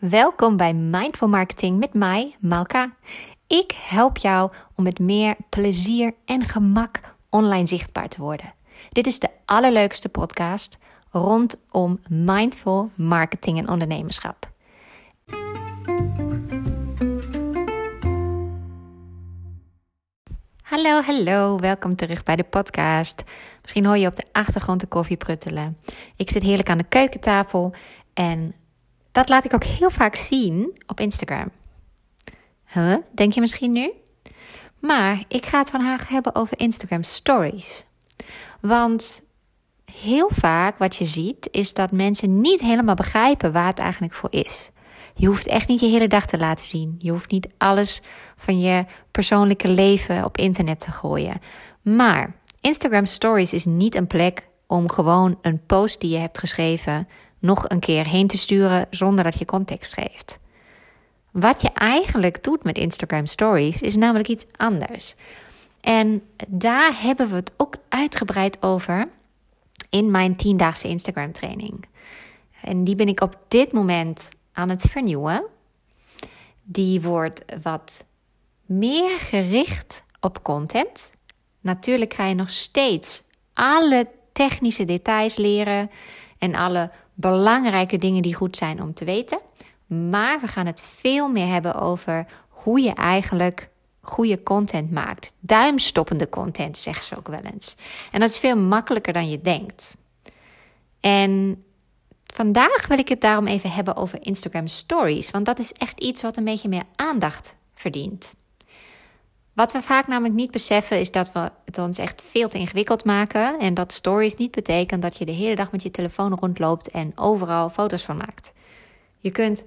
Welkom bij Mindful Marketing met mij, Malka. Ik help jou om met meer plezier en gemak online zichtbaar te worden. Dit is de allerleukste podcast rondom mindful marketing en ondernemerschap. Hallo, hallo, welkom terug bij de podcast. Misschien hoor je op de achtergrond de koffie pruttelen. Ik zit heerlijk aan de keukentafel en dat laat ik ook heel vaak zien op Instagram. Denk je misschien nu? Maar ik ga het vandaag hebben over Instagram Stories. Want heel vaak wat je ziet is dat mensen niet helemaal begrijpen waar het eigenlijk voor is. Je hoeft echt niet je hele dag te laten zien. Je hoeft niet alles van je persoonlijke leven op internet te gooien. Maar Instagram Stories is niet een plek om gewoon een post die je hebt geschreven nog een keer heen te sturen zonder dat je context geeft. Wat je eigenlijk doet met Instagram Stories is namelijk iets anders. En daar hebben we het ook uitgebreid over in mijn tiendaagse Instagram training. En die ben ik op dit moment aan het vernieuwen. Die wordt wat meer gericht op content. Natuurlijk ga je nog steeds alle technische details leren en alle belangrijke dingen die goed zijn om te weten. Maar we gaan het veel meer hebben over hoe je eigenlijk goede content maakt. Duimstoppende content, zeggen ze ook wel eens. En dat is veel makkelijker dan je denkt. En vandaag wil ik het daarom even hebben over Instagram Stories, want dat is echt iets wat een beetje meer aandacht verdient. Wat we vaak namelijk niet beseffen is dat we het ons echt veel te ingewikkeld maken. En dat stories niet betekent dat je de hele dag met je telefoon rondloopt en overal foto's van maakt. Je kunt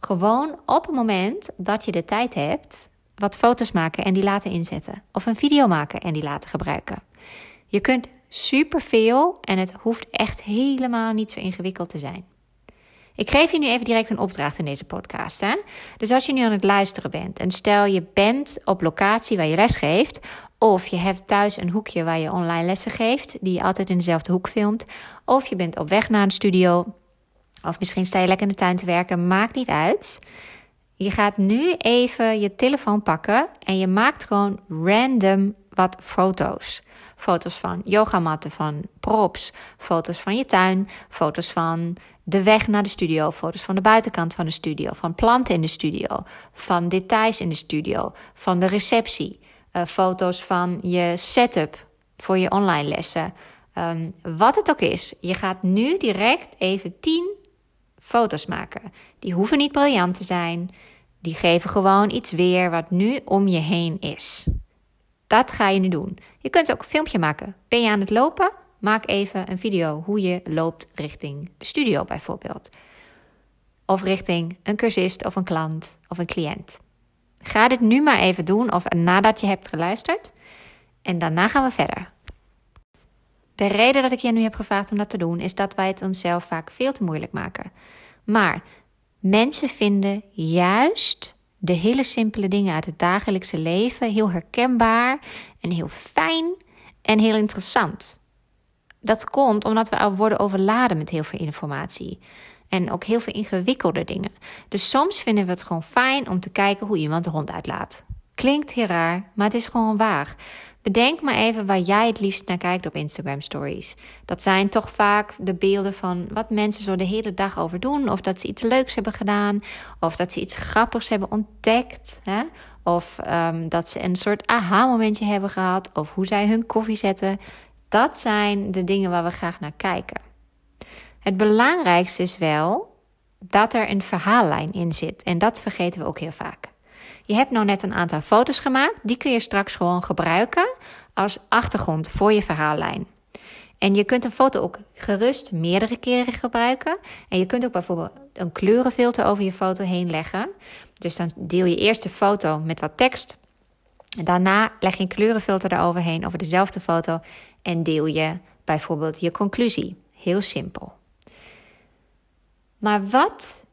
gewoon op het moment dat je de tijd hebt, wat foto's maken en die laten inzetten. Of een video maken en die laten gebruiken. Je kunt superveel en het hoeft echt helemaal niet zo ingewikkeld te zijn. Ik geef je nu even direct een opdracht in deze podcast. Hè? Dus als je nu aan het luisteren bent en stel je bent op locatie waar je les geeft, of je hebt thuis een hoekje waar je online lessen geeft, die je altijd in dezelfde hoek filmt, of je bent op weg naar een studio, of misschien sta je lekker in de tuin te werken, maakt niet uit. Je gaat nu even je telefoon pakken en je maakt gewoon random wat foto's. Foto's van yogamatten, van props, foto's van je tuin, foto's van de weg naar de studio, foto's van de buitenkant van de studio, van planten in de studio, van details in de studio, van de receptie, uh, foto's van je setup voor je online lessen. Um, wat het ook is, je gaat nu direct even 10 foto's maken. Die hoeven niet briljant te zijn. Die geven gewoon iets weer wat nu om je heen is. Dat ga je nu doen. Je kunt ook een filmpje maken. Ben je aan het lopen? Maak even een video hoe je loopt richting de studio bijvoorbeeld. Of richting een cursist of een klant of een cliënt. Ga dit nu maar even doen of nadat je hebt geluisterd. En daarna gaan we verder. De reden dat ik je nu heb gevraagd om dat te doen is dat wij het onszelf vaak veel te moeilijk maken. Maar mensen vinden juist de hele simpele dingen uit het dagelijkse leven heel herkenbaar en heel fijn en heel interessant. Dat komt omdat we al worden overladen met heel veel informatie. En ook heel veel ingewikkelde dingen. Dus soms vinden we het gewoon fijn om te kijken hoe iemand de hond uitlaat. Klinkt heel raar, maar het is gewoon waar. Bedenk maar even waar jij het liefst naar kijkt op Instagram Stories. Dat zijn toch vaak de beelden van wat mensen zo de hele dag over doen. Of dat ze iets leuks hebben gedaan. Of dat ze iets grappigs hebben ontdekt. Hè? Of um, dat ze een soort aha-momentje hebben gehad. Of hoe zij hun koffie zetten. Dat zijn de dingen waar we graag naar kijken. Het belangrijkste is wel dat er een verhaallijn in zit. En dat vergeten we ook heel vaak. Je hebt nou net een aantal foto's gemaakt. Die kun je straks gewoon gebruiken als achtergrond voor je verhaallijn. En je kunt een foto ook gerust meerdere keren gebruiken. En je kunt ook bijvoorbeeld een kleurenfilter over je foto heen leggen. Dus dan deel je eerst de foto met wat tekst. Daarna leg je een kleurenfilter eroverheen over dezelfde foto en deel je bijvoorbeeld je conclusie. Heel simpel. Maar wat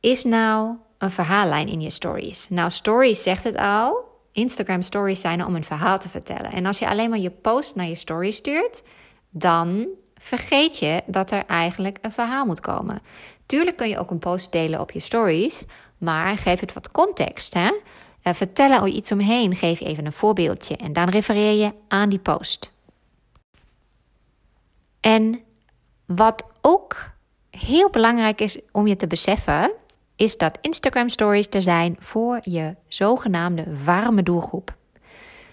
is nou een verhaallijn in je stories? Nou, stories zegt het al. Instagram stories zijn er om een verhaal te vertellen. En als je alleen maar je post naar je story stuurt, dan vergeet je dat er eigenlijk een verhaal moet komen. Tuurlijk kun je ook een post delen op je stories, maar geef het wat context. Hè? Uh, vertel er iets omheen, geef even een voorbeeldje en dan refereer je aan die post. En wat ook heel belangrijk is om je te beseffen, is dat Instagram Stories er zijn voor je zogenaamde warme doelgroep.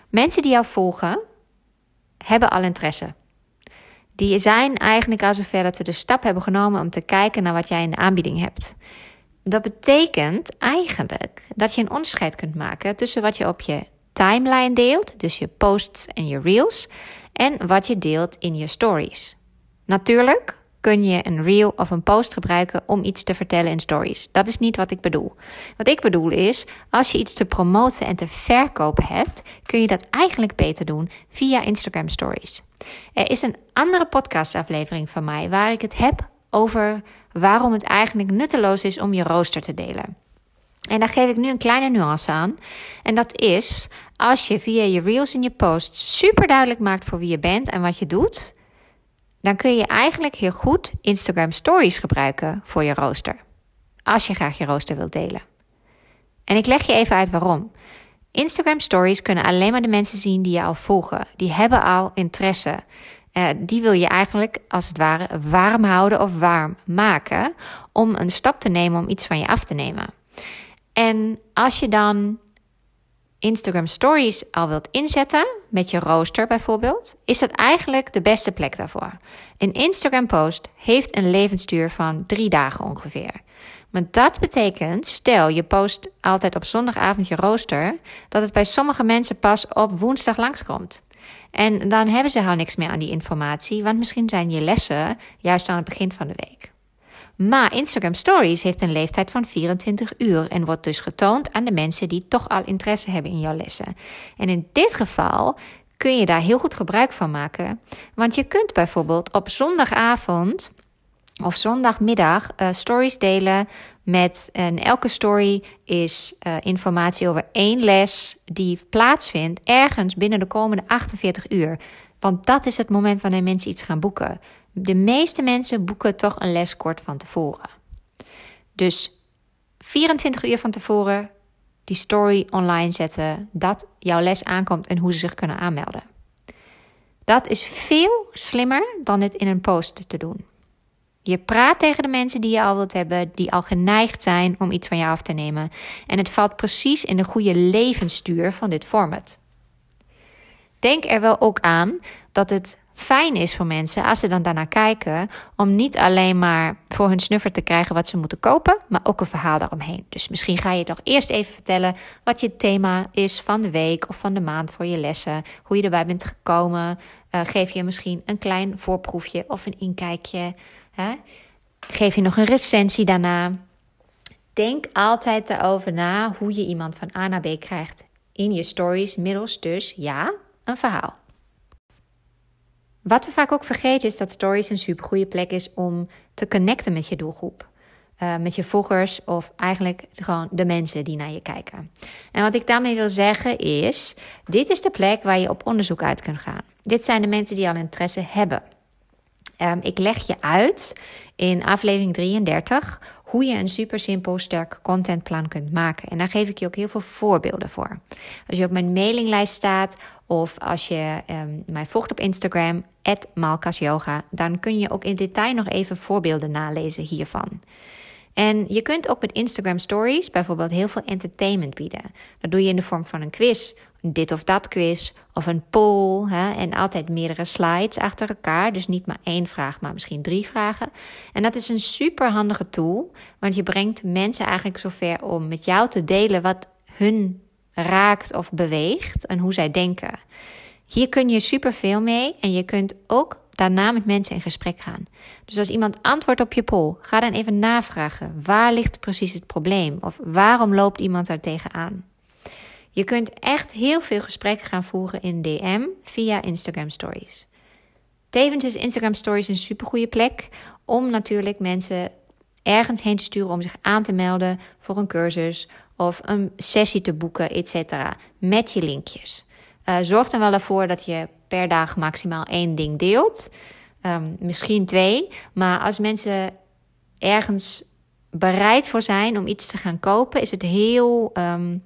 Mensen die jou volgen, hebben al interesse. Die zijn eigenlijk al zover dat ze de stap hebben genomen om te kijken naar wat jij in de aanbieding hebt. Dat betekent eigenlijk dat je een onderscheid kunt maken tussen wat je op je timeline deelt, dus je posts en je reels, en wat je deelt in je stories. Natuurlijk kun je een reel of een post gebruiken om iets te vertellen in stories. Dat is niet wat ik bedoel. Wat ik bedoel is, als je iets te promoten en te verkopen hebt, kun je dat eigenlijk beter doen via Instagram Stories. Er is een andere podcastaflevering van mij waar ik het heb over waarom het eigenlijk nutteloos is om je rooster te delen. En daar geef ik nu een kleine nuance aan. En dat is als je via je reels en je posts super duidelijk maakt voor wie je bent en wat je doet, dan kun je eigenlijk heel goed Instagram Stories gebruiken voor je rooster. Als je graag je rooster wilt delen. En ik leg je even uit waarom. Instagram Stories kunnen alleen maar de mensen zien die je al volgen. Die hebben al interesse. Uh, die wil je eigenlijk als het ware warm houden of warm maken om een stap te nemen om iets van je af te nemen. En als je dan Instagram Stories al wilt inzetten, met je rooster bijvoorbeeld, is dat eigenlijk de beste plek daarvoor. Een Instagram post heeft een levensduur van drie dagen ongeveer. Maar dat betekent, stel je post altijd op zondagavond je rooster, dat het bij sommige mensen pas op woensdag langskomt. En dan hebben ze al niks meer aan die informatie, want misschien zijn je lessen juist aan het begin van de week. Maar Instagram Stories heeft een leeftijd van 24 uur en wordt dus getoond aan de mensen die toch al interesse hebben in jouw lessen. En in dit geval kun je daar heel goed gebruik van maken, want je kunt bijvoorbeeld op zondagavond of zondagmiddag uh, stories delen met en elke story is uh, informatie over één les die plaatsvindt ergens binnen de komende 48 uur. Want dat is het moment wanneer mensen iets gaan boeken. De meeste mensen boeken toch een les kort van tevoren. Dus 24 uur van tevoren die story online zetten dat jouw les aankomt en hoe ze zich kunnen aanmelden. Dat is veel slimmer dan het in een post te doen. Je praat tegen de mensen die je al wilt hebben, die al geneigd zijn om iets van je af te nemen. En het valt precies in de goede levensstuur van dit format. Denk er wel ook aan dat het fijn is voor mensen als ze dan daarna kijken om niet alleen maar voor hun snuffer te krijgen wat ze moeten kopen, maar ook een verhaal daaromheen. Dus misschien ga je toch eerst even vertellen wat je thema is van de week of van de maand voor je lessen, hoe je erbij bent gekomen. Uh, geef je misschien een klein voorproefje of een inkijkje. Hè? Geef je nog een recensie daarna. Denk altijd erover na hoe je iemand van A naar B krijgt in je stories, middels dus ja, een verhaal. Wat we vaak ook vergeten is dat stories een supergoeie plek is om te connecten met je doelgroep. Uh, met je volgers of eigenlijk gewoon de mensen die naar je kijken. En wat ik daarmee wil zeggen is: dit is de plek waar je op onderzoek uit kunt gaan. Dit zijn de mensen die al interesse hebben. Um, ik leg je uit in aflevering 33 hoe je een super simpel, sterk contentplan kunt maken. En daar geef ik je ook heel veel voorbeelden voor. Als je op mijn mailinglijst staat of als je um, mij volgt op Instagram, @malkasyoga, dan kun je ook in detail nog even voorbeelden nalezen hiervan. En je kunt ook met Instagram Stories bijvoorbeeld heel veel entertainment bieden. Dat doe je in de vorm van een quiz dit of dat quiz of een poll. Hè, en altijd meerdere slides achter elkaar. Dus niet maar één vraag, maar misschien drie vragen. En dat is een super handige tool. Want je brengt mensen eigenlijk zover om met jou te delen wat hun raakt of beweegt en hoe zij denken. Hier kun je super veel mee en je kunt ook daarna met mensen in gesprek gaan. Dus als iemand antwoordt op je poll, ga dan even navragen. Waar ligt precies het probleem? Of waarom loopt iemand daar tegenaan? Je kunt echt heel veel gesprekken gaan voeren in DM via Instagram Stories. Tevens is Instagram Stories een supergoeie plek om natuurlijk mensen ergens heen te sturen om zich aan te melden voor een cursus of een sessie te boeken, etc. Met je linkjes. Uh, zorg dan wel ervoor dat je per dag maximaal één ding deelt. Um, misschien twee. Maar als mensen ergens bereid voor zijn om iets te gaan kopen, is het heel um,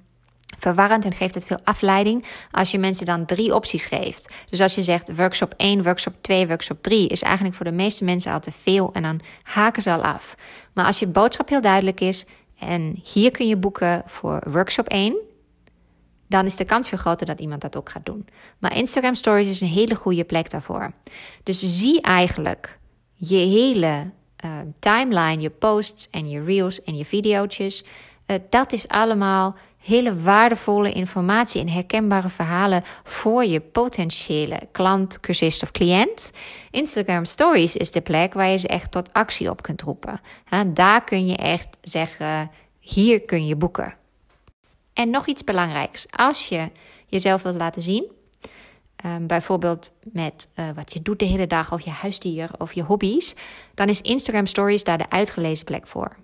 verwarrend en geeft het veel afleiding als je mensen dan drie opties geeft. Dus als je zegt workshop 1, workshop 2, workshop 3, is eigenlijk voor de meeste mensen al te veel en dan haken ze al af. Maar als je boodschap heel duidelijk is en hier kun je boeken voor workshop 1, dan is de kans veel groter dat iemand dat ook gaat doen. Maar Instagram Stories is een hele goede plek daarvoor. Dus zie eigenlijk je hele uh, timeline, je posts en je reels en je video's. Uh, dat is allemaal hele waardevolle informatie en herkenbare verhalen voor je potentiële klant, cursist of cliënt. Instagram Stories is de plek waar je ze echt tot actie op kunt roepen. daar kun je echt zeggen: hier kun je boeken. En nog iets belangrijks. Als je jezelf wilt laten zien, um, bijvoorbeeld met uh, wat je doet de hele dag, of je huisdier of je hobby's, dan is Instagram Stories daar de uitgelezen plek voor.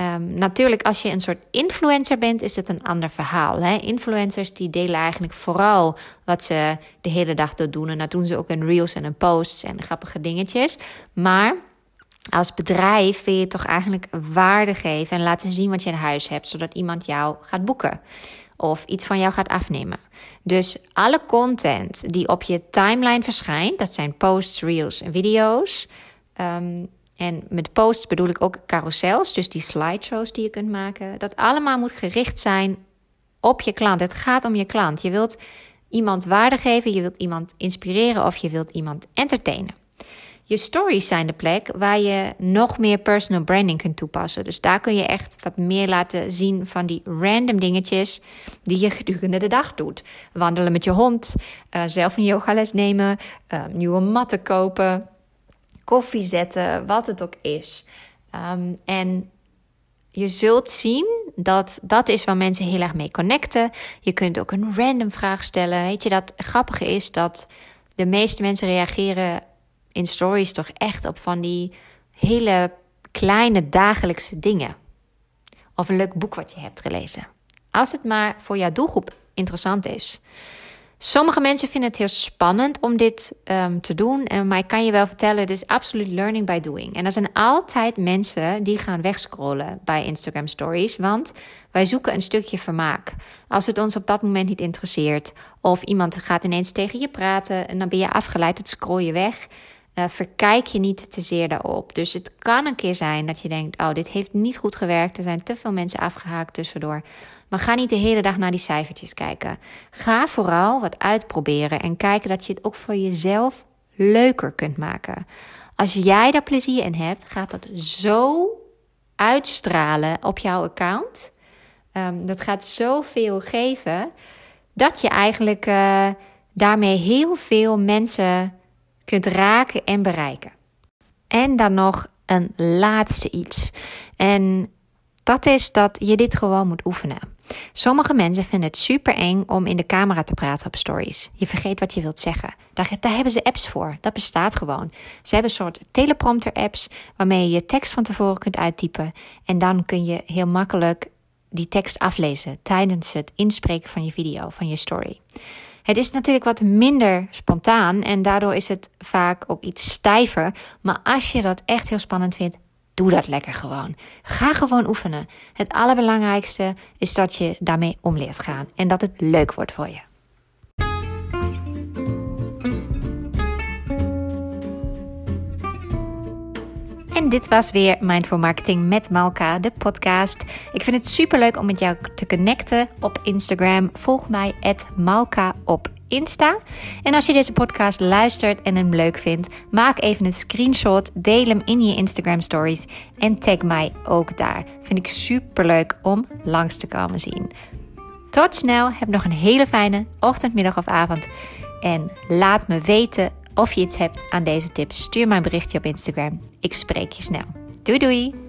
Um, natuurlijk, als je een soort influencer bent, is het een ander verhaal. Hè? Influencers die delen eigenlijk vooral wat ze de hele dag doen. En dat doen ze ook in reels en in posts en grappige dingetjes. Maar als bedrijf wil je toch eigenlijk waarde geven en laten zien wat je in huis hebt, zodat iemand jou gaat boeken of iets van jou gaat afnemen. Dus alle content die op je timeline verschijnt, dat zijn posts, reels en video's. Um, en met posts bedoel ik ook carousels, dus die slideshows die je kunt maken. Dat allemaal moet gericht zijn op je klant. Het gaat om je klant. Je wilt iemand waarde geven, je wilt iemand inspireren of je wilt iemand entertainen. Je stories zijn de plek waar je nog meer personal branding kunt toepassen. Dus daar kun je echt wat meer laten zien van die random dingetjes die je gedurende de dag doet. Wandelen met je hond, uh, zelf een yogales nemen, uh, nieuwe matten kopen, koffie zetten, wat het ook is. Ehm, en je zult zien dat dat is waar mensen heel erg mee connecten. Je kunt ook een random vraag stellen. Weet je, dat grappige is dat de meeste mensen reageren in stories toch echt op van die hele kleine dagelijkse dingen. Of een leuk boek wat je hebt gelezen. Als het maar voor jouw doelgroep interessant is. Sommige mensen vinden het heel spannend om dit um, te doen, eh, maar ik kan je wel vertellen, het is absoluut learning by doing. En er zijn altijd mensen die gaan wegscrollen bij Instagram Stories, want wij zoeken een stukje vermaak. Als het ons op dat moment niet interesseert, of iemand gaat ineens tegen je praten en dan ben je afgeleid, het scroll je weg. Uh, verkijk je niet te zeer daarop. Dus het kan een keer zijn dat je denkt: Oh, dit heeft niet goed gewerkt. Er zijn te veel mensen afgehaakt tussendoor. Maar ga niet de hele dag naar die cijfertjes kijken. Ga vooral wat uitproberen en kijken dat je het ook voor jezelf leuker kunt maken. Als jij daar plezier in hebt, gaat dat zo uitstralen op jouw account. Um, dat gaat zoveel geven dat je eigenlijk uh, daarmee heel veel mensen kunt raken en bereiken. En dan nog een laatste iets. En dat is dat je dit gewoon moet oefenen. Sommige mensen vinden het super eng om in de camera te praten op stories. Je vergeet wat je wilt zeggen. Daar, daar hebben ze apps voor. Dat bestaat gewoon. Ze hebben een soort teleprompter-apps waarmee je je tekst van tevoren kunt uittypen. En dan kun je heel makkelijk die tekst aflezen tijdens het inspreken van je video, van je story. Het is natuurlijk wat minder spontaan en daardoor is het vaak ook iets stijver. Maar als je dat echt heel spannend vindt, doe dat lekker gewoon. Ga gewoon oefenen. Het allerbelangrijkste is dat je daarmee om leert gaan en dat het leuk wordt voor je. Dit was weer Mindful Marketing met Malka, de podcast. Ik vind het super leuk om met jou te connecten op Instagram. Volg mij Malka op Insta. En als je deze podcast luistert en hem leuk vindt, maak even een screenshot, deel hem in je Instagram stories en tag mij ook daar. Vind ik super leuk om langs te komen zien. Tot snel, heb nog een hele fijne ochtend, middag of avond. En laat me weten of je iets hebt aan deze tips. Stuur mij een berichtje op Instagram. Ik spreek je snel. Doei doei!